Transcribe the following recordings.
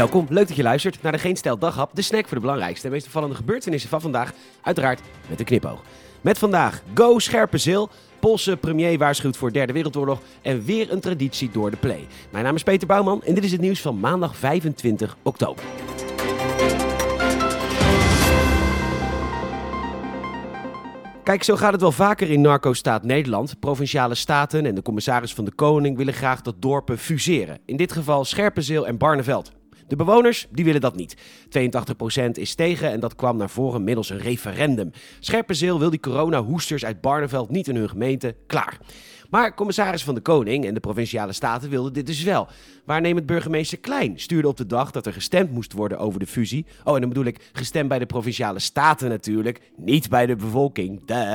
Welkom, leuk dat je luistert naar de Geen Stel Daghap, de snack voor de belangrijkste en meest opvallende gebeurtenissen van vandaag. Uiteraard met een knipoog. Met vandaag Go Scherpe Zil, Poolse premier waarschuwt voor derde wereldoorlog en weer een traditie door de play. Mijn naam is Peter Bouwman en dit is het nieuws van maandag 25 oktober. Kijk, zo gaat het wel vaker in narco-staat Nederland. Provinciale staten en de commissaris van de Koning willen graag dat dorpen fuseren. In dit geval Scherpenzeel en Barneveld. De bewoners die willen dat niet. 82% is tegen en dat kwam naar voren middels een referendum. Scherpenzeel wil die corona-hoesters uit Barneveld niet in hun gemeente. Klaar. Maar commissaris van de Koning en de provinciale staten wilden dit dus wel. Waarnemend burgemeester Klein stuurde op de dag dat er gestemd moest worden over de fusie. Oh, en dan bedoel ik gestemd bij de provinciale staten natuurlijk, niet bij de bevolking. Duh.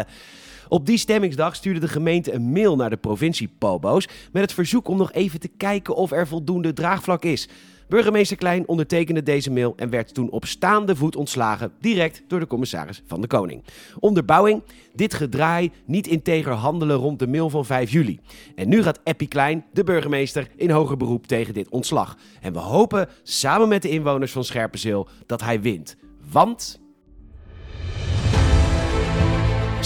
Op die stemmingsdag stuurde de gemeente een mail naar de provincie Pobo's met het verzoek om nog even te kijken of er voldoende draagvlak is. Burgemeester Klein ondertekende deze mail en werd toen op staande voet ontslagen, direct door de commissaris van de Koning. Onderbouwing: dit gedraai niet integer handelen rond de mail van 5 juli. En nu gaat Eppie Klein, de burgemeester, in hoger beroep tegen dit ontslag. En we hopen samen met de inwoners van Scherpenzeel dat hij wint. Want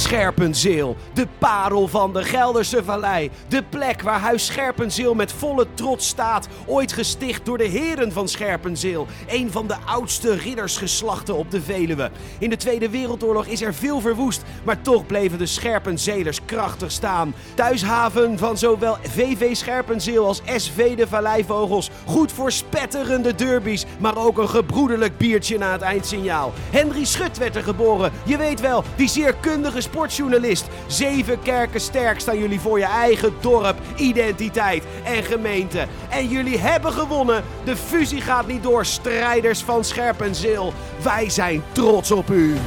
Scherpenzeel, de parel van de Gelderse Vallei. De plek waar Huis Scherpenzeel met volle trots staat. Ooit gesticht door de heren van Scherpenzeel. Een van de oudste riddersgeslachten op de Veluwe. In de Tweede Wereldoorlog is er veel verwoest, maar toch bleven de Scherpenzelers krachtig staan. Thuishaven van zowel VV Scherpenzeel als SV de Valleivogels. Goed voor spetterende derbies, maar ook een gebroederlijk biertje na het eindsignaal. Henry Schut werd er geboren. Je weet wel, die zeer kundige sportjournalist. Zeven kerken sterk staan jullie voor je eigen dorp, identiteit en gemeente. En jullie hebben gewonnen. De fusie gaat niet door, strijders van Scherpenzeel. Wij zijn trots op u.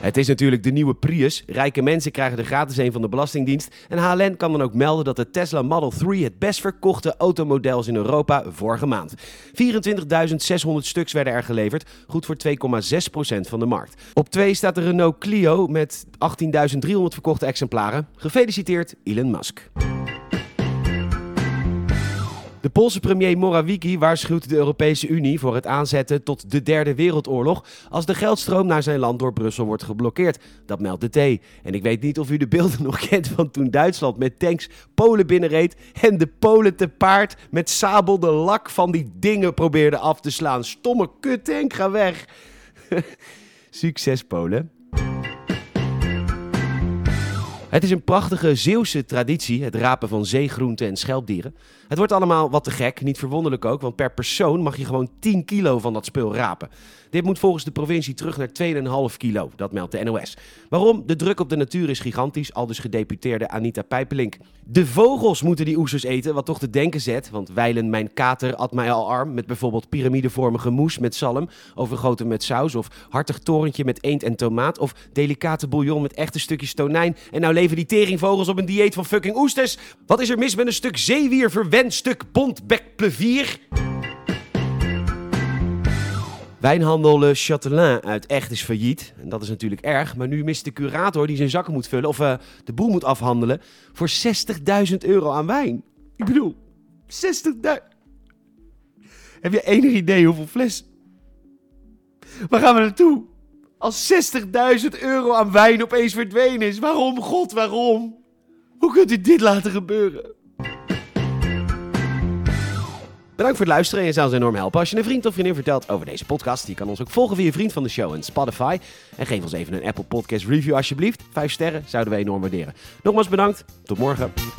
Het is natuurlijk de nieuwe Prius. Rijke mensen krijgen er gratis een van de Belastingdienst. En HLN kan dan ook melden dat de Tesla Model 3 het best verkochte automodel is in Europa vorige maand. 24.600 stuks werden er geleverd, goed voor 2,6% van de markt. Op 2 staat de Renault Clio met 18.300 verkochte exemplaren. Gefeliciteerd Elon Musk. De Poolse premier Morawiecki waarschuwt de Europese Unie voor het aanzetten tot de derde wereldoorlog als de geldstroom naar zijn land door Brussel wordt geblokkeerd. Dat meldt de T. En ik weet niet of u de beelden nog kent van toen Duitsland met tanks Polen binnenreed en de Polen te paard met sabel de lak van die dingen probeerde af te slaan. Stomme kuttank, ga weg. Succes Polen. Het is een prachtige Zeeuwse traditie, het rapen van zeegroenten en schelpdieren. Het wordt allemaal wat te gek, niet verwonderlijk ook, want per persoon mag je gewoon 10 kilo van dat spul rapen. Dit moet volgens de provincie terug naar 2,5 kilo, dat meldt de NOS. Waarom? De druk op de natuur is gigantisch, al dus gedeputeerde Anita Pijpelink. De vogels moeten die oesters eten, wat toch te denken zet, want wijlen mijn kater at mij al arm met bijvoorbeeld piramidevormige moes met zalm, overgoten met saus of hartig torentje met eend en tomaat of delicate bouillon met echte stukjes tonijn en nou leven die teringvogels op een dieet van fucking oesters. Wat is er mis met een stuk zeewier verwend stuk bontbek plevier? Wijnhandel Le Chatelain uit Echt is failliet. En dat is natuurlijk erg. Maar nu mist de curator die zijn zakken moet vullen of uh, de boel moet afhandelen voor 60.000 euro aan wijn. Ik bedoel, 60.000. Heb je enig idee hoeveel fles? Waar gaan we naartoe? Als 60.000 euro aan wijn opeens verdwenen is. Waarom, God, waarom? Hoe kunt u dit laten gebeuren? Bedankt voor het luisteren en je zou ons enorm helpen als je een vriend of vriendin vertelt over deze podcast. Je kan ons ook volgen via Vriend van de Show en Spotify. En geef ons even een Apple Podcast review alsjeblieft. Vijf sterren zouden we enorm waarderen. Nogmaals bedankt. Tot morgen.